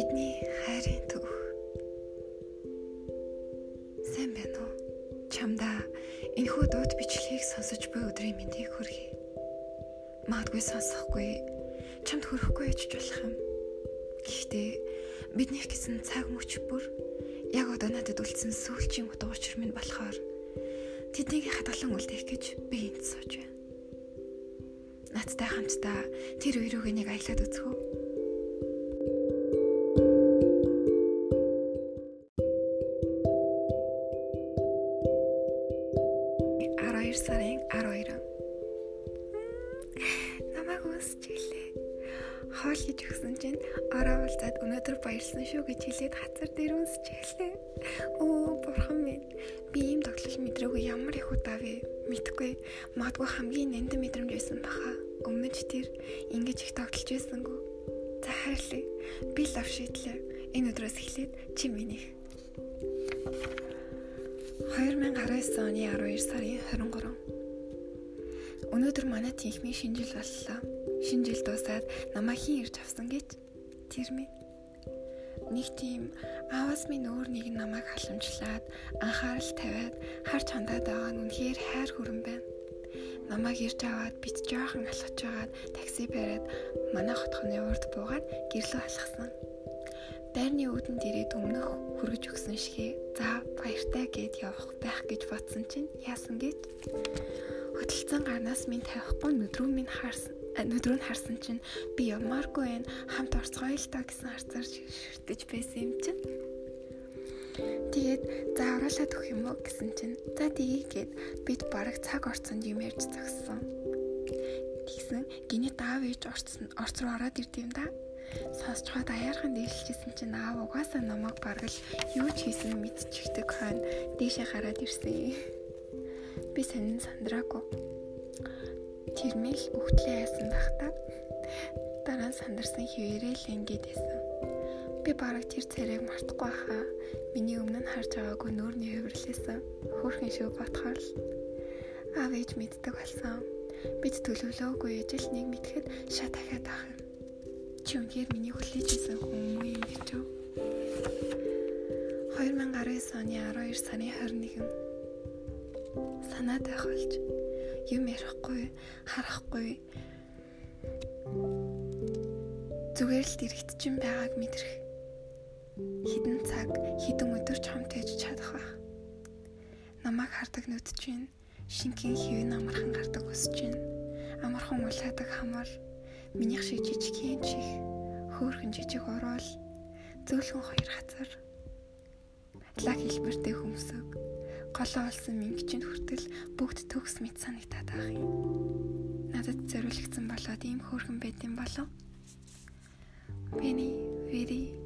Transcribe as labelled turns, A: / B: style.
A: Бидний хайрын төв. Сайн байна уу? Чамдаа энэхүү дууд бичлэгийг сонсож буй өдрийн мэндийг хүргэе. Магадгүй сонсохгүй, чамд хүрэхгүй байж болох юм. Гэхдээ бидний гэсэн цаг мөч бүр яг одоо надад үлдсэн сүүлчийн утга учир минь болохоор тэднийг хадгалан үлдээх гэж би энд сууж байна. Надтай хамтдаа тэр үеийг нэг аялаад үзэх үү? 12 сарын 12. Намайг үсч илээ. Хоол хийж өгсөн чинь ороо уулзаад өнөөдөр баярлсан шүү гэж хэлээд хацар дээр үсч илээ. Оо бурхан минь. Би ийм тоглол мэдрээгүй ямар их удаа вэ? Мэдхгүй. Магадгүй хамгийн нандин мэдрэмж байсан баха. Өмнө ч тэр ингэж их тоглож байсангүй. За хайрлаа. Би лав шийдлээ. Энэ өдрөөс эхлээд чи минийх. 2019 оны 12 сарын 23. Өнөөдөр манай тэнхмийн шинжил боллоо. Шинжил дуусаад намайг хин ирж авсан гэж тэр минь нэг тийм аавас минь өөр нэг намайг халамжлаад анхаарал тавиад харж хандаад байгаа нь үнэхээр хайр хүрэн байна. Намайг ирж аваад бит жоохон алхаж байгаад такси бариад манай хотхоны урд буугаад гэрлөө алхсан. Дайрны үүдэн дээрээ өмнөх хүргэж өгсөн шигээ. За баяртай гэд явах байх гэж бодсон чинь яасан гэж хөдөлцөн гарнаас минь тавихгүй нүдрүү минь харсан нүдрүү нь харсан чинь би ямааргүй энэ хамт орцгоё л та гэсэн харцаар шүртэж байсан юм чинь. Тэгээд за оруулаад өгөх юм уу? гэсэн чинь за тгий гэд бид бараг цаг орцонд юм ярьж зогссон. Тэгсэн гинэ даав ээж орцсон орц руу ороод ирдэм да сонсцоход аяархан дээлжсэн чинь аав угаасаа намайг бараг л юу ч хийсэн мэдчихдэг хойно дээшээ гараад ирсэн. Би сонин сандраагүй. Тэрмэл өгтлээ яасан байх та. Дараа сандарсан хിവэрээ л ингэж байсан. Би бараг тэр царайг мартахгүй хаа. Миний өмнө нь харж байгаагүй нүүрний хөврлээсэн. Хөөрхөн шүү бодхоор л аав ээж мэддэг болсон. Бид төлөвлөөгүй ижил нэг мэдхэд шат дахиад юм чи үнээр миний хүлээж исэн хүн юм гэж юу? 2019 оны 12 сарын 21 санаад байх болж юм ярихгүй, харахгүй зүгээр л дэрэгтчин байгааг мэдрэх хідэн цаг, хідэн өдөр ч хамт байж чадах байх. Намайг хардаг нүд чинь шинхэн хэвэн амархан гардаг өсөж чинь амархан улаадаг хамар Минийх шиг жижигхэн чих хөөхөн жижиг уруул зөөлхөн хоёр хацар лаг хэлбэртэй хөмсөг голоо олсон мингчин хүртэл бүгд төгс мэт санагтаад байх юм. Надад зориулагдсан болоод ийм хөөрхөн байд юм болов. Бэни, вэри